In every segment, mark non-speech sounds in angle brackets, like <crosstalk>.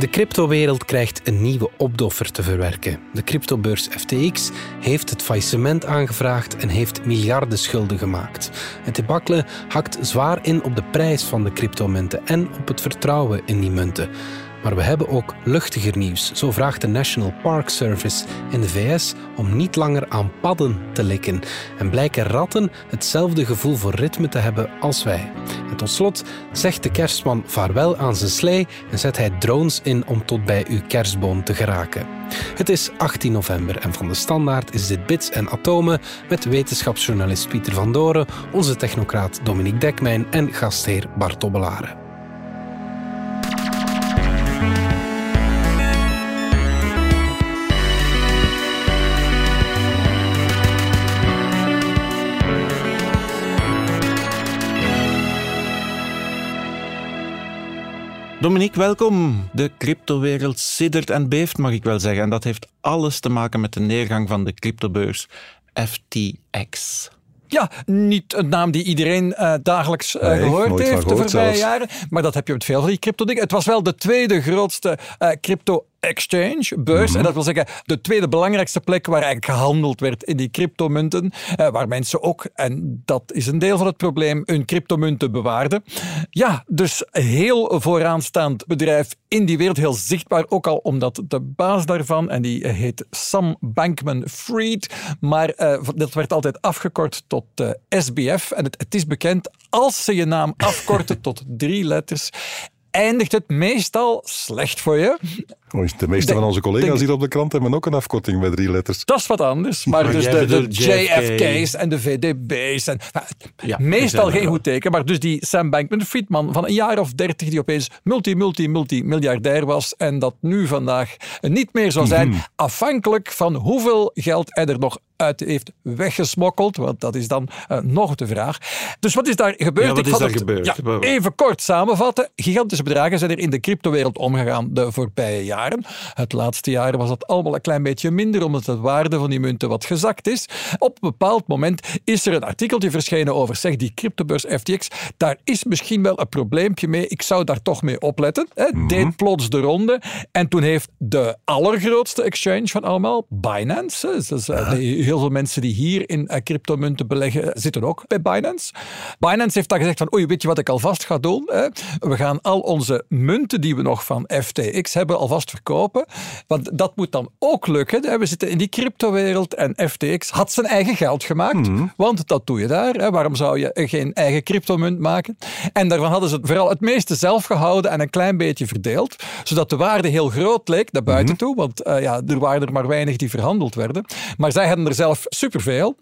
De cryptowereld krijgt een nieuwe opdoffer te verwerken. De cryptobeurs FTX heeft het faillissement aangevraagd en heeft miljarden schulden gemaakt. Het debakkelen hakt zwaar in op de prijs van de cryptomunten en op het vertrouwen in die munten. Maar we hebben ook luchtiger nieuws. Zo vraagt de National Park Service in de VS om niet langer aan padden te likken. En blijken ratten hetzelfde gevoel voor ritme te hebben als wij. En tot slot zegt de kerstman vaarwel aan zijn slee en zet hij drones in om tot bij uw kerstboom te geraken. Het is 18 november en van de Standaard is dit Bits en Atomen met wetenschapsjournalist Pieter van Doren, onze technocraat Dominique Dekmijn en gastheer Bart Dobbelaren. Dominique, welkom. De cryptowereld siddert en beeft, mag ik wel zeggen. En dat heeft alles te maken met de neergang van de cryptobeurs FTX. Ja, niet een naam die iedereen uh, dagelijks uh, Nee, gehoord heeft de gehoord voorbije zelfs. jaren. Maar dat heb je met veel van die crypto dingen. Het was wel de tweede grootste eh, crypto exchange, beurs. Mhm. En dat wil zeggen de tweede belangrijkste plek waar eigenlijk gehandeld werd in die cryptomunten. eh, waar mensen ook, en dat is een deel van het probleem, hun cryptomunten bewaarden. Ja, dus heel vooraanstaand bedrijf in die wereld, heel zichtbaar. Ook al omdat de baas daarvan, en die heet Sam Bankman-Fried, maar eh, dat werd altijd afgekort tot eh, SBF. En het, het is bekend, als ze je naam afkorten <laughs> tot drie letters, eindigt het meestal slecht voor je. De meeste van onze collega's denk- hier op de krant hebben ook een afkorting met drie letters. Dat is wat anders. Maar Maar dus de, JFK's en de VDB's. En, nou, Ja, meestal zijn geen goed teken. Maar dus die Sam Bankman-Friedman van een jaar of dertig die opeens multi, multi, multi miljardair was en dat nu vandaag niet meer zou zijn. Mhm. Afhankelijk van hoeveel geld hij er nog uit heeft weggesmokkeld. Want dat is dan eh, nog de vraag. Dus wat is daar gebeurd? Ja, wat Ik is daar het- gebeurd? ja, even kort samenvatten. Gigantische bedragen zijn er in de cryptowereld omgegaan de voorbije jaren. Het laatste jaar was dat allemaal een klein beetje minder, omdat de waarde van die munten wat gezakt is. Op een bepaald moment is er een artikeltje verschenen over, zeg, die cryptobeurs FTX, daar is misschien wel een probleempje mee. Ik zou daar toch mee opletten. Hè. Deed plots de ronde. En toen heeft de allergrootste exchange van allemaal, Binance, dus, eh, die- heel veel mensen die hier in eh, cryptomunten beleggen, zitten ook bij Binance. Binance heeft dan gezegd van, oei, weet je wat ik alvast ga doen? Hè? We gaan al onze munten die we nog van FTX hebben alvast verkopen. Want dat moet dan ook lukken. We zitten in die cryptowereld en FTX had zijn eigen geld gemaakt. Want dat doe je daar. Hè? Waarom zou je geen eigen cryptomunt maken? En daarvan hadden ze vooral het meeste zelf gehouden en een klein beetje verdeeld. Zodat de waarde heel groot leek naar buiten toe. Want eh, ja, er waren er maar weinig die verhandeld werden. Maar zij hadden er zelf superveel.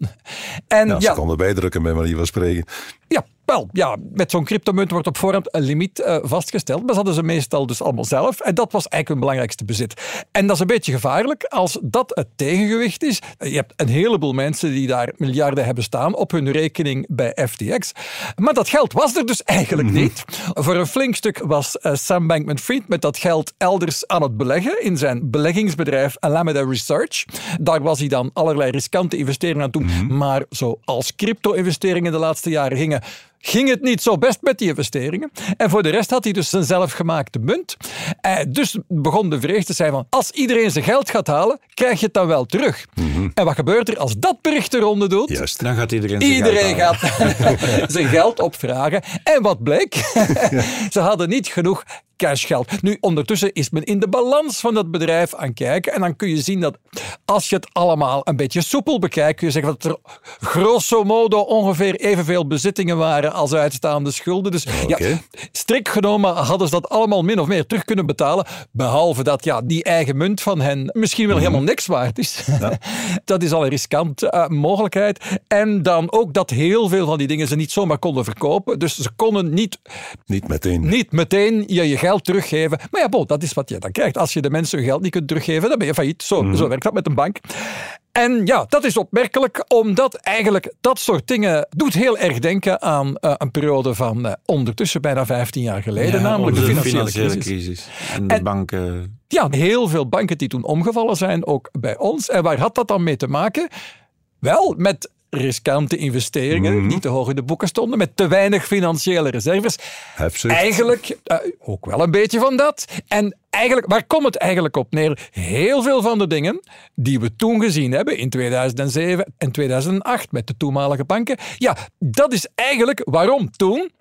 En Ja, ja, ze konden bijdrukken, bij manier van spreken. ja, wel, ja, met zo'n cryptomunt wordt op voorhand een limiet eh, vastgesteld. Maar dat hadden ze meestal dus allemaal zelf. En dat was eigenlijk hun belangrijkste bezit. En dat is een beetje gevaarlijk als dat het tegengewicht is. Je hebt een heleboel mensen die daar miljarden hebben staan op hun rekening bij FTX. Maar dat geld was er dus eigenlijk niet. Voor een flink stuk was eh, Sam Bankman-Fried met dat geld elders aan het beleggen in zijn beleggingsbedrijf Alameda Research. Daar was hij dan allerlei riskante investeringen aan doen. Maar zoals crypto-investeringen de laatste jaren gingen, ging het niet zo best met die investeringen. En voor de rest had hij dus zijn zelfgemaakte munt. Eh, dus begon de vrees te zijn van, als iedereen zijn geld gaat halen, krijg je het dan wel terug. En wat gebeurt er als dat bericht de ronde doet? Juist. Dan gaat iedereen zijn Iedereen geld gaat <laughs> zijn geld opvragen. En wat bleek? <laughs> Ze hadden niet genoeg cashgeld. Nu, ondertussen is men in de balans van dat bedrijf aan het kijken. En dan kun je zien dat als je het allemaal een beetje soepel bekijkt, kun je zeggen dat er grosso modo ongeveer evenveel bezittingen waren als uitstaande schulden. Dus ja, strikt genomen hadden ze dat allemaal min of meer terug kunnen betalen. Behalve dat ja, die eigen munt van hen misschien wel helemaal niks waard is. <laughs> dat is al een riskante eh, mogelijkheid. En dan ook dat heel veel van die dingen ze niet zomaar konden verkopen. Dus ze konden niet, Niet meteen. niet meteen je, je geld teruggeven. Maar ja, bon, dat is wat je dan krijgt. Als je de mensen hun geld niet kunt teruggeven, dan ben je failliet. Zo, zo werkt dat met een bank. En ja, dat is opmerkelijk, omdat eigenlijk dat soort dingen doet heel erg denken aan eh, een periode van eh, ondertussen bijna 15 jaar geleden, Ja, namelijk de financiële, crisis. crisis. En de En- banken... Ja, heel veel banken die toen omgevallen zijn, ook bij ons. En waar had dat dan mee te maken? Wel, met riskante investeringen die te hoog in de boeken stonden, met te weinig financiële reserves. Eigenlijk eh, ook wel een beetje van dat. En eigenlijk, waar komt het eigenlijk op neer? Heel veel van de dingen die we toen gezien hebben in 2007 en 2008 met de toenmalige banken, ja, dat is eigenlijk waarom toen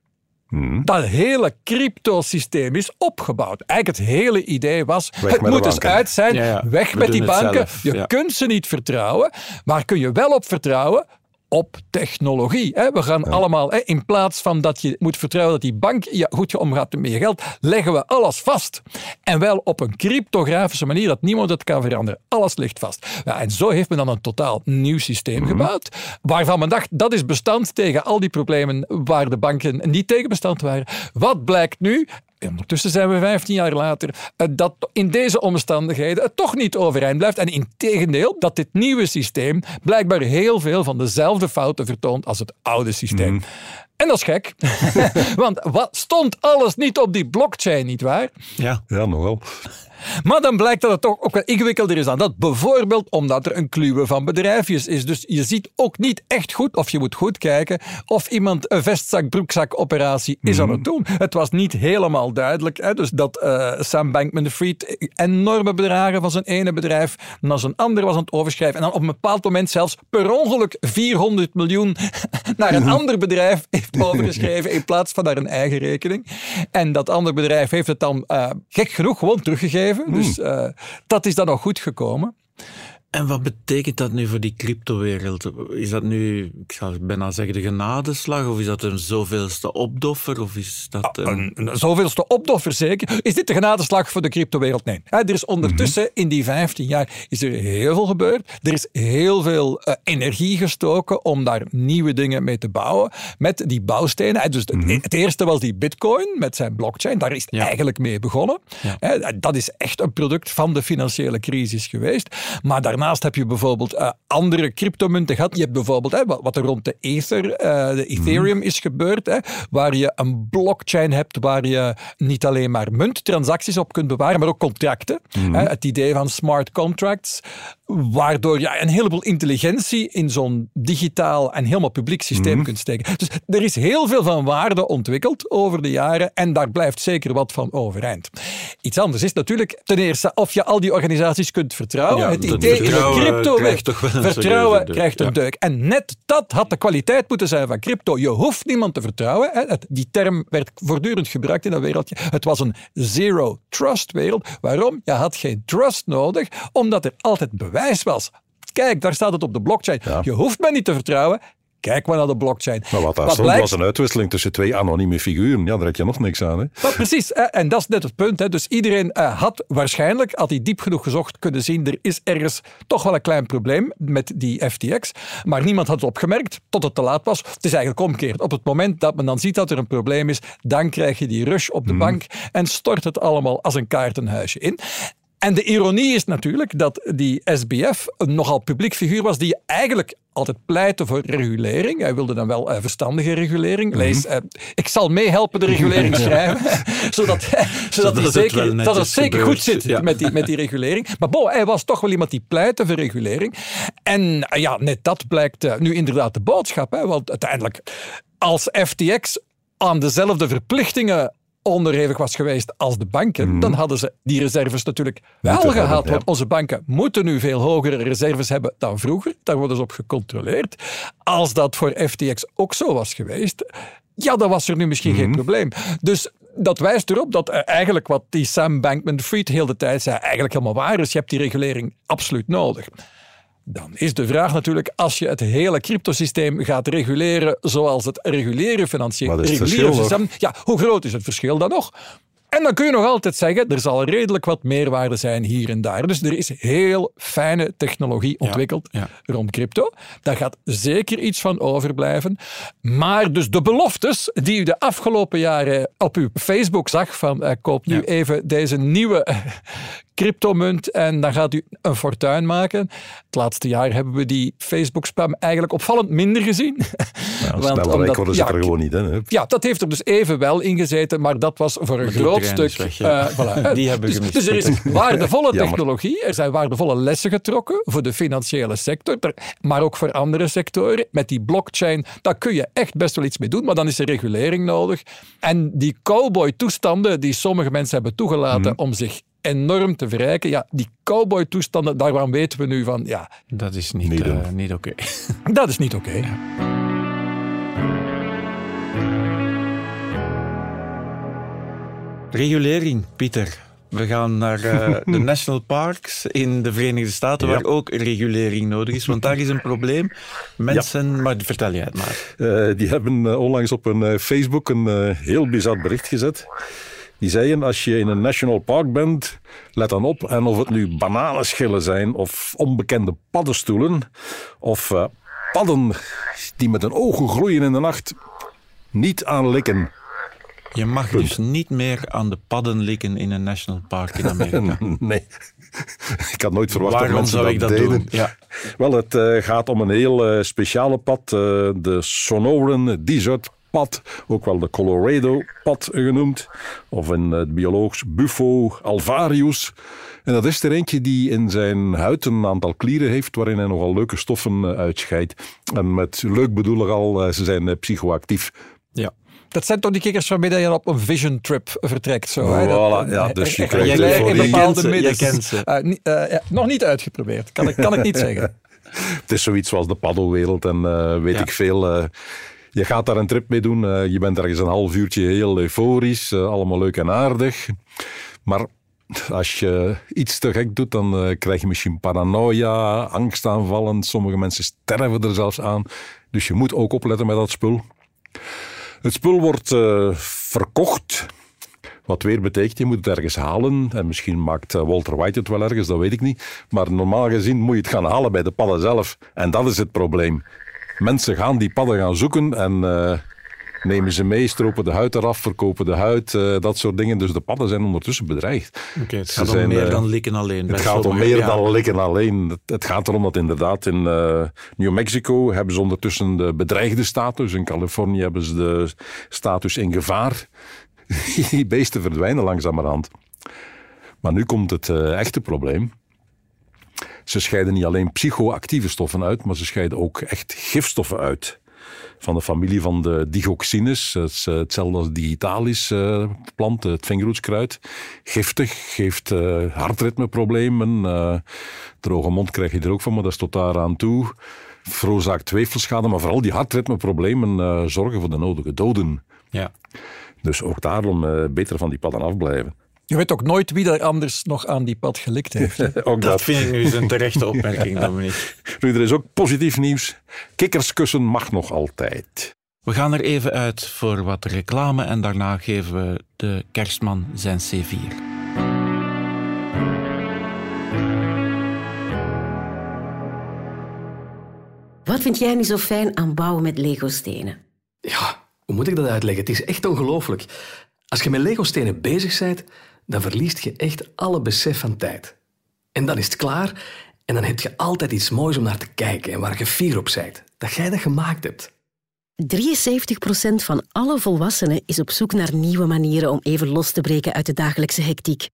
dat hele cryptosysteem is opgebouwd. Eigenlijk het hele idee was, Weg het moet eens banken. uit zijn, Ja, ja. weg We met die banken. zelf, Je ja. kunt ze niet vertrouwen, maar kun je wel op vertrouwen op technologie. Hè? We gaan allemaal, hè, in plaats van dat je moet vertrouwen dat die bank ja, goed omgaat met je geld, leggen we alles vast. En wel op een cryptografische manier dat niemand het kan veranderen. Alles ligt vast. Ja, en zo heeft men dan een totaal nieuw systeem gebouwd, waarvan men dacht dat is bestand tegen al die problemen waar de banken niet tegen bestand waren. Wat blijkt nu? En Ondertussen zijn we 15 jaar later, eh, dat in deze omstandigheden het toch niet overeind blijft. En in tegendeel, dat dit nieuwe systeem blijkbaar heel veel van dezelfde fouten vertoont als het oude systeem. En dat is gek, <laughs> want wat stond alles niet op die blockchain, nietwaar? Ja. Ja, nogal. Maar dan blijkt dat het toch ook wel ingewikkelder is dan dat. Bijvoorbeeld omdat er een kluwe van bedrijfjes is. Dus je ziet ook niet echt goed, of je moet goed kijken, of iemand een vestzak-broekzak-operatie is aan het doen. Het was niet helemaal duidelijk. Hè? Dus dat eh, Sam Bankman-Fried enorme bedragen van zijn ene bedrijf naar zijn andere was aan het overschrijven. En dan op een bepaald moment zelfs per ongeluk 400 miljoen <laughs> naar een ander bedrijf heeft <laughs> overgeschreven in plaats van naar een eigen rekening. En dat andere bedrijf heeft het dan eh, gek genoeg gewoon teruggegeven. Dus eh, dat is dan nog goed gekomen. En wat betekent dat nu voor die cryptowereld? Is dat nu, ik zou bijna zeggen, de genadeslag? Of is dat een zoveelste opdoffer? Of is dat een... Een, een zoveelste opdoffer zeker. Is dit de genadeslag voor de cryptowereld? Nee. Er is ondertussen in die 15 jaar is er heel veel gebeurd. Er is heel veel eh, energie gestoken om daar nieuwe dingen mee te bouwen. Met die bouwstenen. Dus het, het eerste was die bitcoin met zijn blockchain. Daar is het Ja. eigenlijk mee begonnen. Dat is echt een product van de financiële crisis geweest. Maar daarnaast heb je bijvoorbeeld eh, andere cryptomunten gehad. Je hebt bijvoorbeeld hè, wat wat er rond de Ether, eh, de Ethereum is gebeurd. Hè, waar je een blockchain hebt waar je niet alleen maar munttransacties op kunt bewaren, maar ook contracten. Hè, het idee van smart contracts. Waardoor je een heleboel intelligentie in zo'n digitaal en helemaal publiek systeem kunt steken. Dus er is heel veel van waarde ontwikkeld over de jaren en daar blijft zeker wat van overeind. Iets anders is natuurlijk ten eerste of je al die organisaties kunt vertrouwen. Ja, het idee vertrouwen crypto krijgt toch wel een vertrouwen deuk. krijgt een Ja. deuk. En net dat had de kwaliteit moeten zijn van crypto. Je hoeft niemand te vertrouwen. Hè. Die term werd voortdurend gebruikt in dat wereldje. Het was een zero trust wereld. Waarom? Je had geen trust nodig, omdat er altijd bewijs was. Kijk, daar staat het op de blockchain. Ja. Je hoeft mij niet te vertrouwen. Kijk maar naar de blockchain. Maar wat daar stond blijkt? was een uitwisseling tussen twee anonieme figuren. Ja, daar heb je nog niks aan. Hè? Maar precies, en dat is net het punt. Hè. Dus iedereen eh, had waarschijnlijk, had hij diep genoeg gezocht, kunnen zien, er is ergens toch wel een klein probleem met die FTX. Maar niemand had het opgemerkt, tot het te laat was. Het is eigenlijk omgekeerd. Op het moment dat men dan ziet dat er een probleem is, dan krijg je die rush op de bank en stort het allemaal als een kaartenhuisje in. En de ironie is natuurlijk dat die SBF een nogal publiek figuur was die eigenlijk altijd pleitte voor regulering. Hij wilde dan wel eh, verstandige regulering. Lees, eh, ik zal meehelpen de regulering schrijven, <laughs> zodat, zodat, het zeker, wel dat het zeker gebeurt. goed zit Ja. met, die, met die regulering. Maar bon, hij was toch wel iemand die pleitte voor regulering. En eh, ja, net dat blijkt nu inderdaad de boodschap. Hè, want uiteindelijk, als FTX aan dezelfde verplichtingen onderhevig was geweest als de banken, dan hadden ze die reserves natuurlijk wel gehad. ja. Want onze banken moeten nu veel hogere reserves hebben dan vroeger. Daar worden ze op gecontroleerd. Als dat voor FTX ook zo was geweest, ja, dan was er nu misschien geen probleem. Dus dat wijst erop dat eh, eigenlijk wat die Sam Bankman-Fried heel de tijd zei, eigenlijk helemaal waar is. Je hebt die regulering absoluut nodig. Dan is de vraag natuurlijk, als je het hele cryptosysteem gaat reguleren zoals het reguliere financiële Wat is het reguliere systeem, ja, hoe groot is het verschil dan nog? En dan kun je nog altijd zeggen, er zal redelijk wat meerwaarde zijn hier en daar. Dus er is heel fijne technologie ontwikkeld ja. rond crypto. Daar gaat zeker iets van overblijven. Maar dus de beloftes die u de afgelopen jaren op uw Facebook zag van eh, koop nu Ja. even deze nieuwe cryptomunt en dan gaat u een fortuin maken. Het laatste jaar hebben we die Facebook-spam eigenlijk opvallend minder gezien. <laughs> Ja, Want, omdat, worden ze ja, er gewoon niet in. Ja, dat heeft er dus even wel in gezeten, maar dat was voor een groot stuk... Weg, uh, voilà. <laughs> Die hebben dus, dus er is <laughs> waardevolle technologie, er zijn waardevolle lessen getrokken voor de financiële sector, maar ook voor andere sectoren. Met die blockchain, daar kun je echt best wel iets mee doen, maar dan is er regulering nodig. En die cowboy-toestanden die sommige mensen hebben toegelaten mhm. om zich enorm te verrijken. Ja, die cowboy-toestanden, daarvan weten we nu van, ja... Dat is niet, niet, uh, niet oké. <laughs> Dat is niet oké. Okay. Regulering, Pieter. We gaan naar uh, <laughs> de national parks in de Verenigde Staten, waar ook regulering nodig is. Want daar is een probleem. Mensen, maar vertel jij het maar. Uh, die hebben onlangs op een Facebook een heel bizar bericht gezet. Die zeiden, als je in een national park bent, let dan op. En of het nu bananenschillen zijn of onbekende paddenstoelen of uh, padden die met hun ogen gloeien in de nacht, niet aanlikken. Je mag dus niet meer aan de padden likken in een national park in Amerika. <laughs> nee. Ik had nooit verwacht Waarom dat mensen zou dat, ik dat doen. Ja. Wel, het uh, gaat om een heel uh, speciale pad. Uh, de Sonoran Desert pad, ook wel de Colorado-pad genoemd, of in het biologisch Buffo alvarius. En dat is er eentje die in zijn huid een aantal klieren heeft waarin hij nogal leuke stoffen uitscheidt. En met leuk bedoel ik al, ze zijn psychoactief. Ja. Dat zijn toch die kikkers waarmee je op een vision trip vertrekt. Zo, hè? Voilà, ja, dus je krijgt voor in bepaalde middens. Uh, uh, ja, nog niet uitgeprobeerd, kan ik, kan ik niet <laughs> zeggen. Het is zoiets zoals de paddelwereld en uh, weet ja. ik veel. Je gaat daar een trip mee doen. Uh, je bent ergens een half uurtje heel euforisch. Uh, allemaal leuk en aardig. Maar als je iets te gek doet, dan uh, krijg je misschien paranoia, angstaanvallen. Sommige mensen sterven er zelfs aan. Dus je moet ook opletten met dat spul. Het spul wordt verkocht. Wat weer betekent, je moet het ergens halen. En misschien maakt Walter White het wel ergens, dat weet ik niet. Maar normaal gezien moet je het gaan halen bij de padden zelf. En dat is het probleem. Mensen gaan die padden gaan zoeken en uh, nemen ze mee, stropen de huid eraf, verkopen de huid, uh, dat soort dingen. Dus de padden zijn ondertussen bedreigd. Okay, het gaat om meer uh, dan likken alleen. Het gaat om meer ja. dan likken alleen. Het, het, gaat erom dat inderdaad in New Mexico hebben ze ondertussen de bedreigde status. In Californië hebben ze de status in gevaar. <laughs> die beesten verdwijnen langzamerhand. Maar nu komt het echte probleem. Ze scheiden niet alleen psychoactieve stoffen uit, maar ze scheiden ook echt gifstoffen uit. Van de familie van de digoxines, hetzelfde als digitalis uh, plant, het vingerhoedskruid. Giftig, geeft uh, hartritmeproblemen. Uh, droge mond krijg je er ook van, maar dat is tot daar aan toe. Veroorzaakt tweefelschade, maar vooral die hartritmeproblemen zorgen voor de nodige doden. Ja. Dus ook daarom beter van die padden afblijven. Je weet ook nooit wie er anders nog aan die pad gelikt heeft. <laughs> ook dat. dat. vind ik nu een terechte opmerking, <laughs> Dominique. Nu, er is ook positief nieuws. Kikkerskussen mag nog altijd. We gaan er even uit voor wat reclame en daarna geven we de kerstman zijn C4. Wat vind jij nu zo fijn aan bouwen met Lego-stenen? Ja, hoe moet ik dat uitleggen? Het is echt ongelooflijk. Als je met Lego-stenen bezig bent, dan verliest je echt alle besef van tijd. En dan is het klaar en dan heb je altijd iets moois om naar te kijken en waar je fier op bent. Dat jij dat gemaakt hebt. 73% van alle volwassenen is op zoek naar nieuwe manieren om even los te breken uit de dagelijkse hectiek.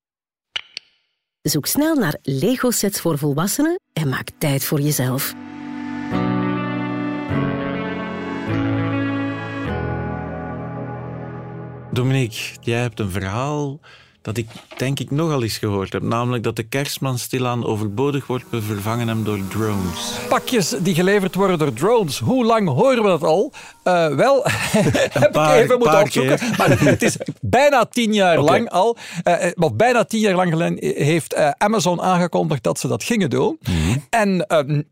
Zoek snel naar Lego-sets voor volwassenen en maak tijd voor jezelf. Dominique, jij hebt een verhaal dat ik denk ik nogal eens gehoord heb. Namelijk dat de kerstman stilaan overbodig wordt vervangen hem door drones. Pakjes die geleverd worden door drones. Hoe lang horen we dat al? Uh, wel, <laughs> heb paar, ik even moeten opzoeken. Maar het is bijna tien jaar okay. lang al. Uh, of bijna tien jaar lang geleden heeft uh, Amazon aangekondigd dat ze dat gingen doen. Mm -hmm. En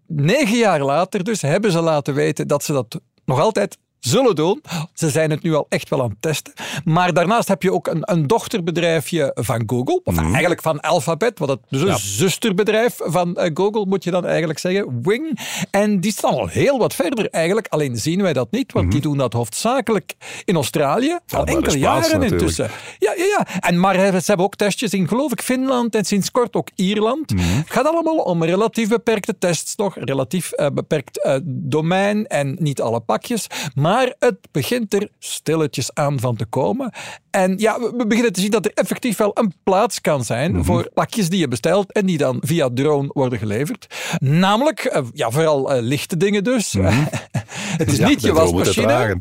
negen jaar later dus hebben ze laten weten dat ze dat nog altijd zullen doen. Ze zijn het nu al echt wel aan het testen. Maar daarnaast heb je ook een, een dochterbedrijfje van Google. Of Mhm. eigenlijk van Alphabet. Wat het, dus een zusterbedrijf van eh, Google, moet je dan eigenlijk zeggen. Wing. En die staan al heel wat verder eigenlijk. Alleen zien wij dat niet, want die doen dat hoofdzakelijk in Australië. al Mhm. enkele jaren natuurlijk. intussen. Ja, ja, ja. En, maar ze hebben ook testjes in, geloof ik, Finland en sinds kort ook Ierland. Mhm. Het gaat allemaal om relatief beperkte tests nog, relatief eh, beperkt eh, domein en niet alle pakjes. Maar het begint er stilletjes aan van te komen. En ja, we beginnen te zien dat er effectief wel een plaats kan zijn Mhm. voor pakjes die je bestelt en die dan via drone worden geleverd. Namelijk, eh, ja, vooral eh, lichte dingen dus. <laughs> het is Mhm. Ja, niet je wasmachine. <laughs>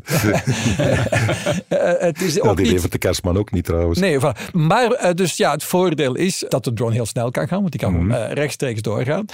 Eh, het is ook die niet levert de kerstman ook niet trouwens. Nee, maar dus ja, het voordeel is dat de drone heel snel kan gaan, want die kan Mhm. rechtstreeks doorgaan.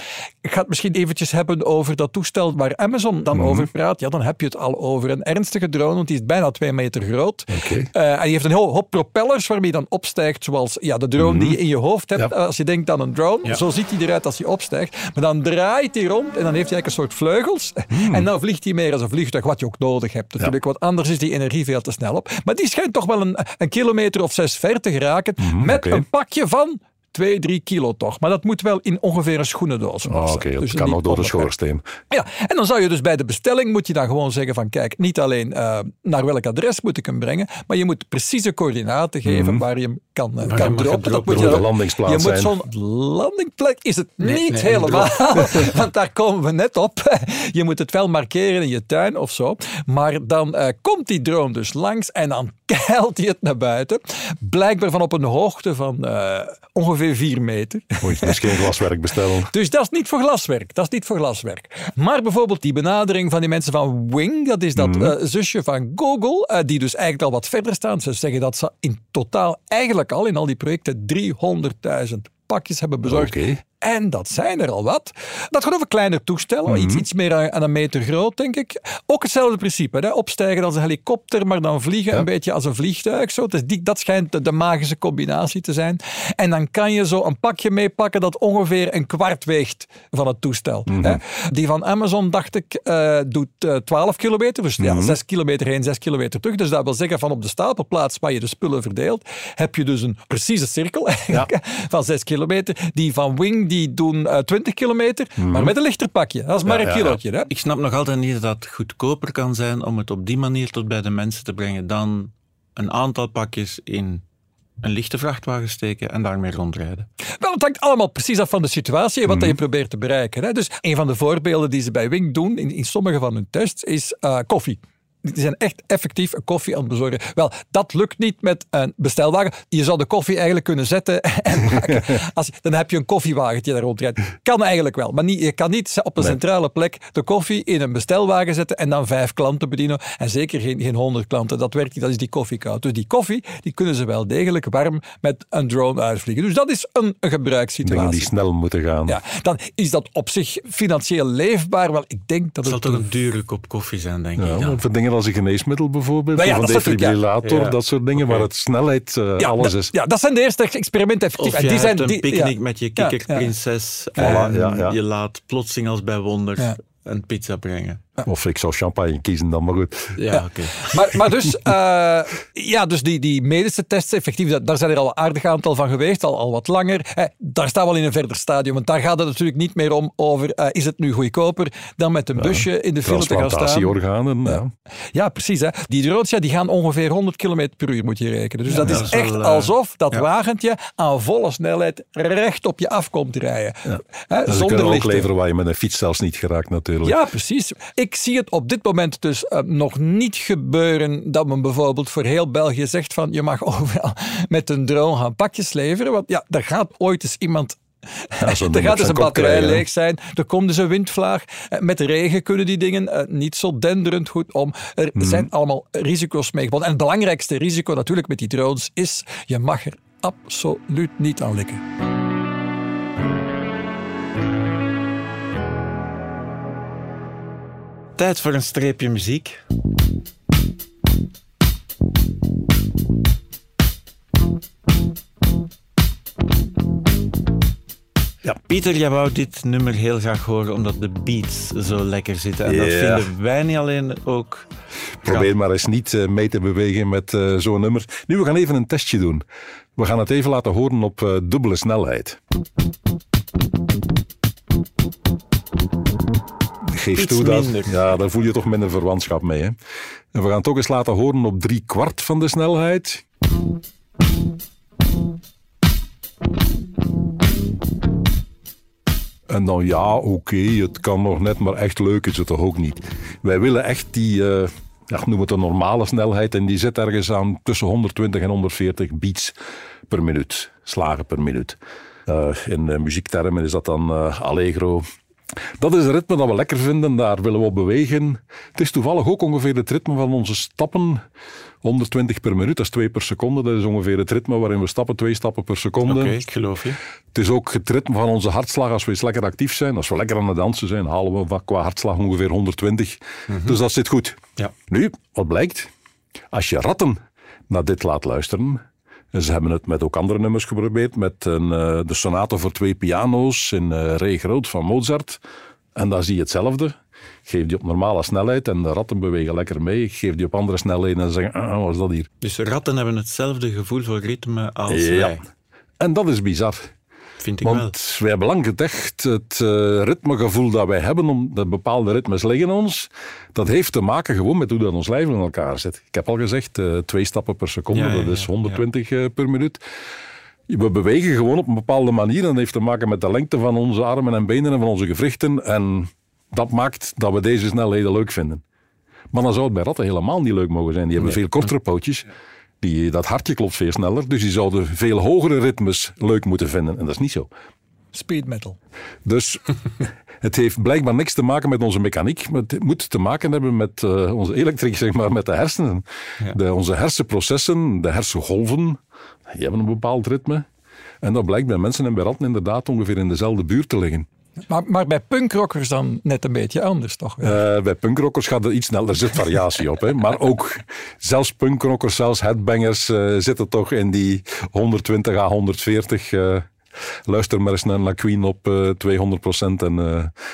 Ik ga het misschien eventjes hebben over dat toestel waar Amazon Mhm. dan over praat. Ja, dan heb je het al over een ernstige drone, want die is bijna twee meter groot. En die heeft een heel hoop propellers waarmee je dan opstijgt, zoals ja, de drone die je in je hoofd hebt. Mhm. Ja. Als je denkt aan een drone, Ja. zo ziet hij eruit als hij opstijgt. Maar dan draait hij rond en dan heeft hij eigenlijk een soort vleugels. Mhm. En dan vliegt hij meer als een vliegtuig, wat je ook nodig hebt. Natuurlijk, want anders is die energie veel te snel op. Maar die schijnt toch wel een, een kilometer of zes ver te geraken met oké. een pakje van 2, 3 kilo toch. Maar dat moet wel in ongeveer een schoenendoos Ah, passen. Oké, dat Dus kan nog door de schoorsteen. <laughs> Ja, en dan zou je dus bij de bestelling moet je dan gewoon zeggen van kijk, niet alleen eh, naar welk adres moet ik hem brengen, maar je moet precieze coördinaten geven waar je hem kan, eh, je kan droppen. Dat moet je een landingsplaats je moet zo'n landingplek is het niet nee, helemaal, <laughs> want daar komen we net op. <laughs> Je moet het wel markeren in je tuin of zo. Maar dan eh, komt die drone dus langs en dan <laughs> keilt hij het naar buiten. Blijkbaar van op een hoogte van eh, ongeveer 4 meter. Moet je geen glaswerk bestellen. Dus dat is niet voor glaswerk. Dat is niet voor glaswerk. Maar bijvoorbeeld die benadering van die mensen van Wing, dat is dat eh, zusje van Google, eh, die dus eigenlijk al wat verder staan. Ze zeggen dat ze in totaal eigenlijk al in al die projecten 300.000 pakjes hebben bezorgd. En dat zijn er al wat. Dat gaat over kleiner toestellen, iets, iets meer aan, aan een meter groot, denk ik. Ook hetzelfde principe. Hè? Opstijgen als een helikopter, maar dan vliegen een beetje als een vliegtuig. Zo. Dus die, dat schijnt de, de magische combinatie te zijn. En dan kan je zo een pakje meepakken dat ongeveer een kwart weegt van het toestel. Hè? Die van Amazon, dacht ik, eh, doet eh, 12 kilometer. Dus ja, 6 kilometer heen, 6 kilometer terug. Dus dat wil zeggen, van op de stapelplaats waar je de spullen verdeelt, heb je dus een precieze cirkel <laughs> van 6 kilometer. Die van Wing, die doen eh, 20 kilometer, maar met een lichter pakje. Dat is maar Ja, een ja. kilootje. Hè? Ik snap nog altijd niet dat dat goedkoper kan zijn om het op die manier tot bij de mensen te brengen dan een aantal pakjes in een lichte vrachtwagen steken en daarmee rondrijden. Wel, het hangt allemaal precies af van de situatie en wat dat je probeert te bereiken. Hè. Dus een van de voorbeelden die ze bij Wing doen in, in sommige van hun tests is eh, koffie. Die zijn echt effectief een koffie aan het bezorgen. Wel, dat lukt niet met een bestelwagen. Je zou de koffie eigenlijk kunnen zetten <laughs> en maken. Als, je- dan heb je een koffiewagentje daar rondrijdt. Kan eigenlijk wel, maar niet, je kan niet op een centrale plek de koffie in een bestelwagen zetten en dan vijf klanten bedienen. En zeker geen, geen honderd klanten. Dat werkt niet, dat is die koffiekoud. Dus die koffie, die kunnen ze wel degelijk warm met een drone uitvliegen. Dus dat is een, een Dingen gebruikssituatie. die snel moeten gaan. Ja, dan is dat op zich financieel leefbaar. Wel, ik denk dat Het zal toch een dure kop koffie zijn, denk Ja, ik. dan. voor dingen als een geneesmiddel bijvoorbeeld, Nou ja, of een dat soort dingen, defibrillator, ja. dat soort dingen, waar het snelheid eh, ja, alles is. ja, dat zijn de eerste experimenten effectief. Of En je die hebt zijn, een die, picknick ja. met je Ja, kikkerprinses Voilà, en ja, ja. je laat plotseling als bij wonder Ja. een pizza brengen. Of ik zou champagne kiezen dan, maar goed. Ja, oké. Maar, maar dus, eh, ja, dus die, die medische tests, effectief, daar zijn er al een aardig aantal van geweest, al, al wat langer. Eh, daar staan we al in een verder stadium, want daar gaat het natuurlijk niet meer om over, eh, is het nu goedkoper dan met een busje in de file te gaan staan. Transplantatieorganen, ja. Ja, precies. Hè. Die drones ja, die gaan ongeveer 100 km per uur, moet je rekenen. Dus dat dat is wel, echt eh, alsof dat ja. wagentje aan volle snelheid recht op je af komt rijden. Hè, Dus zonder kunnen ook lichten. leveren waar je met een fiets zelfs niet geraakt natuurlijk. Ja, precies. Ik zie het op dit moment dus eh, nog niet gebeuren dat men bijvoorbeeld voor heel België zegt van je mag <laughs> overal met een drone gaan pakjes leveren. Want ja, er gaat ooit eens iemand Ja, <laughs> er gaat dus een batterij krijgen, leeg zijn. Er komt dus een windvlaag. Eh, Met regen kunnen die dingen eh, niet zo denderend goed om. Er Mhm. zijn allemaal risico's mee gebonden. En het belangrijkste risico natuurlijk met die drones is, je mag er absoluut niet aan likken. Tijd voor een streepje muziek. Ja, Pieter, jij wou dit nummer heel graag horen omdat de beats zo lekker zitten. En dat vinden wij niet alleen ook Probeer maar eens niet uh, mee te bewegen met uh, zo'n nummer. Nu, we gaan even een testje doen. We gaan het even laten horen op uh, dubbele snelheid. Geef toe dat. Ja, daar voel je toch minder verwantschap mee. Hè? En we gaan het ook eens laten horen op drie kwart van de snelheid. En dan ja, oké, het kan nog net, maar echt leuk is het toch ook niet. Wij willen echt die, uh, ja, noem het een normale snelheid, en die zit ergens aan tussen 120 en 140 beats per minuut, slagen per minuut. Uh, in uh, muziektermen is dat dan allegro. Dat is het ritme dat we lekker vinden, daar willen we op bewegen. Het is toevallig ook ongeveer het ritme van onze stappen 120 per minuut, dat is 2 per seconde. Dat is ongeveer het ritme waarin we stappen, twee stappen per seconde. Oké, ik geloof je. Het is ook het ritme van onze hartslag als we eens lekker actief zijn. Als we lekker aan het dansen zijn, halen we qua hartslag ongeveer 120. Mhm. Dus dat zit goed. Ja. Nu, wat blijkt? Als je ratten naar dit laat luisteren, ze hebben het met ook andere nummers geprobeerd, met een, uh, de sonate voor twee piano's in uh, Re groot van Mozart. En daar zie je hetzelfde. Geef die op normale snelheid en de ratten bewegen lekker mee. Geef die op andere snelheden en zeggen, ah, wat is dat hier? Dus ratten hebben hetzelfde gevoel voor ritme als ja. wij. En dat is bizar. Vind ik Want wel. wij belangen echt het uh, ritmegevoel dat wij hebben, om de bepaalde ritmes liggen ons, dat heeft te maken gewoon met hoe dat ons lijf in elkaar zit. Ik heb al gezegd, uh, twee stappen per seconde, Ja, ja, dat is ja, 120 uh, per minuut. We bewegen gewoon op een bepaalde manier en dat heeft te maken met de lengte van onze armen en benen en van onze gewrichten. En dat maakt dat we deze snelheden leuk vinden. Maar dan zou het bij ratten helemaal niet leuk mogen zijn. Die hebben veel kortere pootjes. Die, dat hartje klopt veel sneller. Dus die zouden veel hogere ritmes leuk moeten vinden. En dat is niet zo. Speed metal. Dus <laughs> het heeft blijkbaar niks te maken met onze mechaniek. Maar het moet te maken hebben met uh, onze elektriek, zeg maar, met de hersenen. Ja. De, onze hersenprocessen, de hersengolven, die hebben een bepaald ritme. En dat blijkt bij mensen en bij ratten inderdaad ongeveer in dezelfde buurt te liggen. Maar, maar bij punkrockers dan net een beetje anders, toch? Uh, bij punkrockers gaat het iets sneller, er zit variatie op. Hè? Maar ook zelfs punkrockers, zelfs headbangers uh, zitten toch in die 120 à 140. Uh, luister maar eens naar La Queen op 200 procent en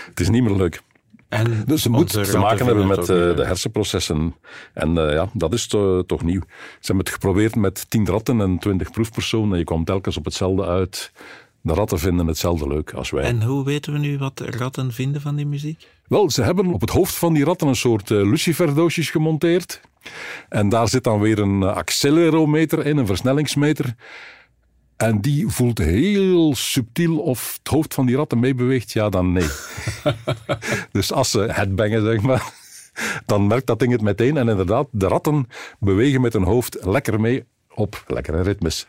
het is niet meer leuk. En dus het moet te maken hebben met uh, de hersenprocessen. En uh, ja, dat is to, toch nieuw. Ze hebben het geprobeerd met 10 ratten en 20 proefpersonen. En je kwam telkens op hetzelfde uit. De ratten vinden hetzelfde leuk als wij. En hoe weten we nu wat ratten vinden van die muziek? Wel, ze hebben op het hoofd van die ratten een soort uh, luciferdoosjes gemonteerd. En daar zit dan weer een accelerometer in, een versnellingsmeter. En die voelt heel subtiel of het hoofd van die ratten meebeweegt, ja dan nee. <laughs> dus als ze headbangen, zeg maar, dan merkt dat ding het meteen. En inderdaad, de ratten bewegen met hun hoofd lekker mee op lekkere ritmes.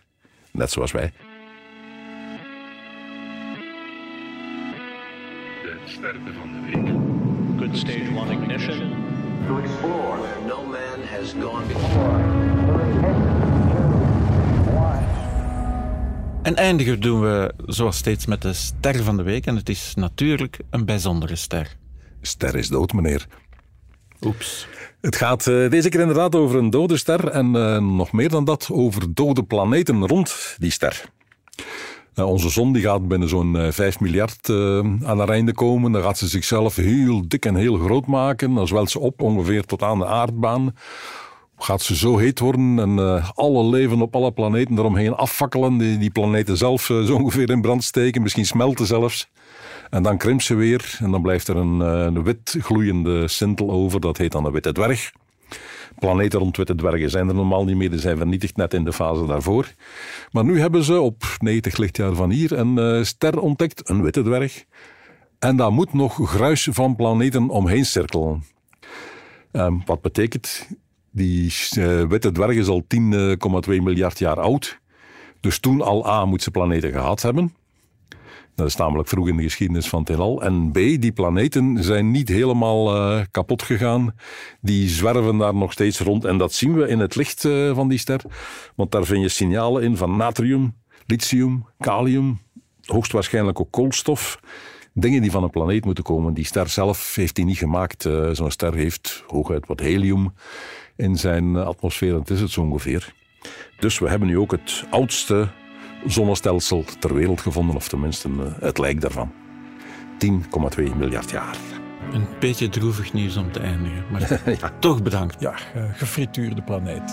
Net zoals wij. De sterren van de week. Good stage one ignition. To explore where no man has gone before. En eindigen doen we zoals steeds met de ster van de week. En het is natuurlijk een bijzondere ster. Ster is dood, meneer. Oeps. Het gaat uh, deze keer inderdaad over een dode ster en uh, nog meer dan dat over dode planeten rond die ster. Uh, onze zon die gaat binnen zo'n 5 miljard aan haar einde komen. Dan gaat ze zichzelf heel dik en heel groot maken. Dan zwelt ze op ongeveer tot aan de aardbaan gaat ze zo heet worden en uh, alle leven op alle planeten eromheen afvakkelen. Die, die planeten zelf uh, zo ongeveer in brand steken, misschien smelten zelfs. En dan krimpt ze weer en dan blijft er een, uh, een wit gloeiende sintel over. Dat heet dan een witte dwerg. Planeten rond witte dwergen zijn er normaal niet meer. Die zijn vernietigd net in de fase daarvoor. Maar nu hebben ze op 90 lichtjaar van hier een ster ontdekt, een witte dwerg. En daar moet nog gruis van planeten omheen cirkelen. Um, wat betekent die uh, witte dwerg is al 10,2 miljard jaar oud. Dus toen al A moet ze planeten gehad hebben. Dat is namelijk vroeg in de geschiedenis van het heelal. En B, die planeten zijn niet helemaal uh, kapot gegaan. Die zwerven daar nog steeds rond. En dat zien we in het licht uh, van die ster. Want daar vind je signalen in van natrium, lithium, kalium, hoogstwaarschijnlijk ook koolstof. Dingen die van een planeet moeten komen. Die ster zelf heeft die niet gemaakt. Uh, Zo'n ster heeft hooguit wat helium in zijn atmosfeer. Dat is het zo ongeveer. Dus we hebben nu ook het oudste zonnestelsel ter wereld gevonden, of tenminste het lijk daarvan. 10,2 miljard jaar. Een beetje droevig nieuws om te eindigen. Maar <laughs> toch bedankt. Ja, eh, gefrituurde planeet.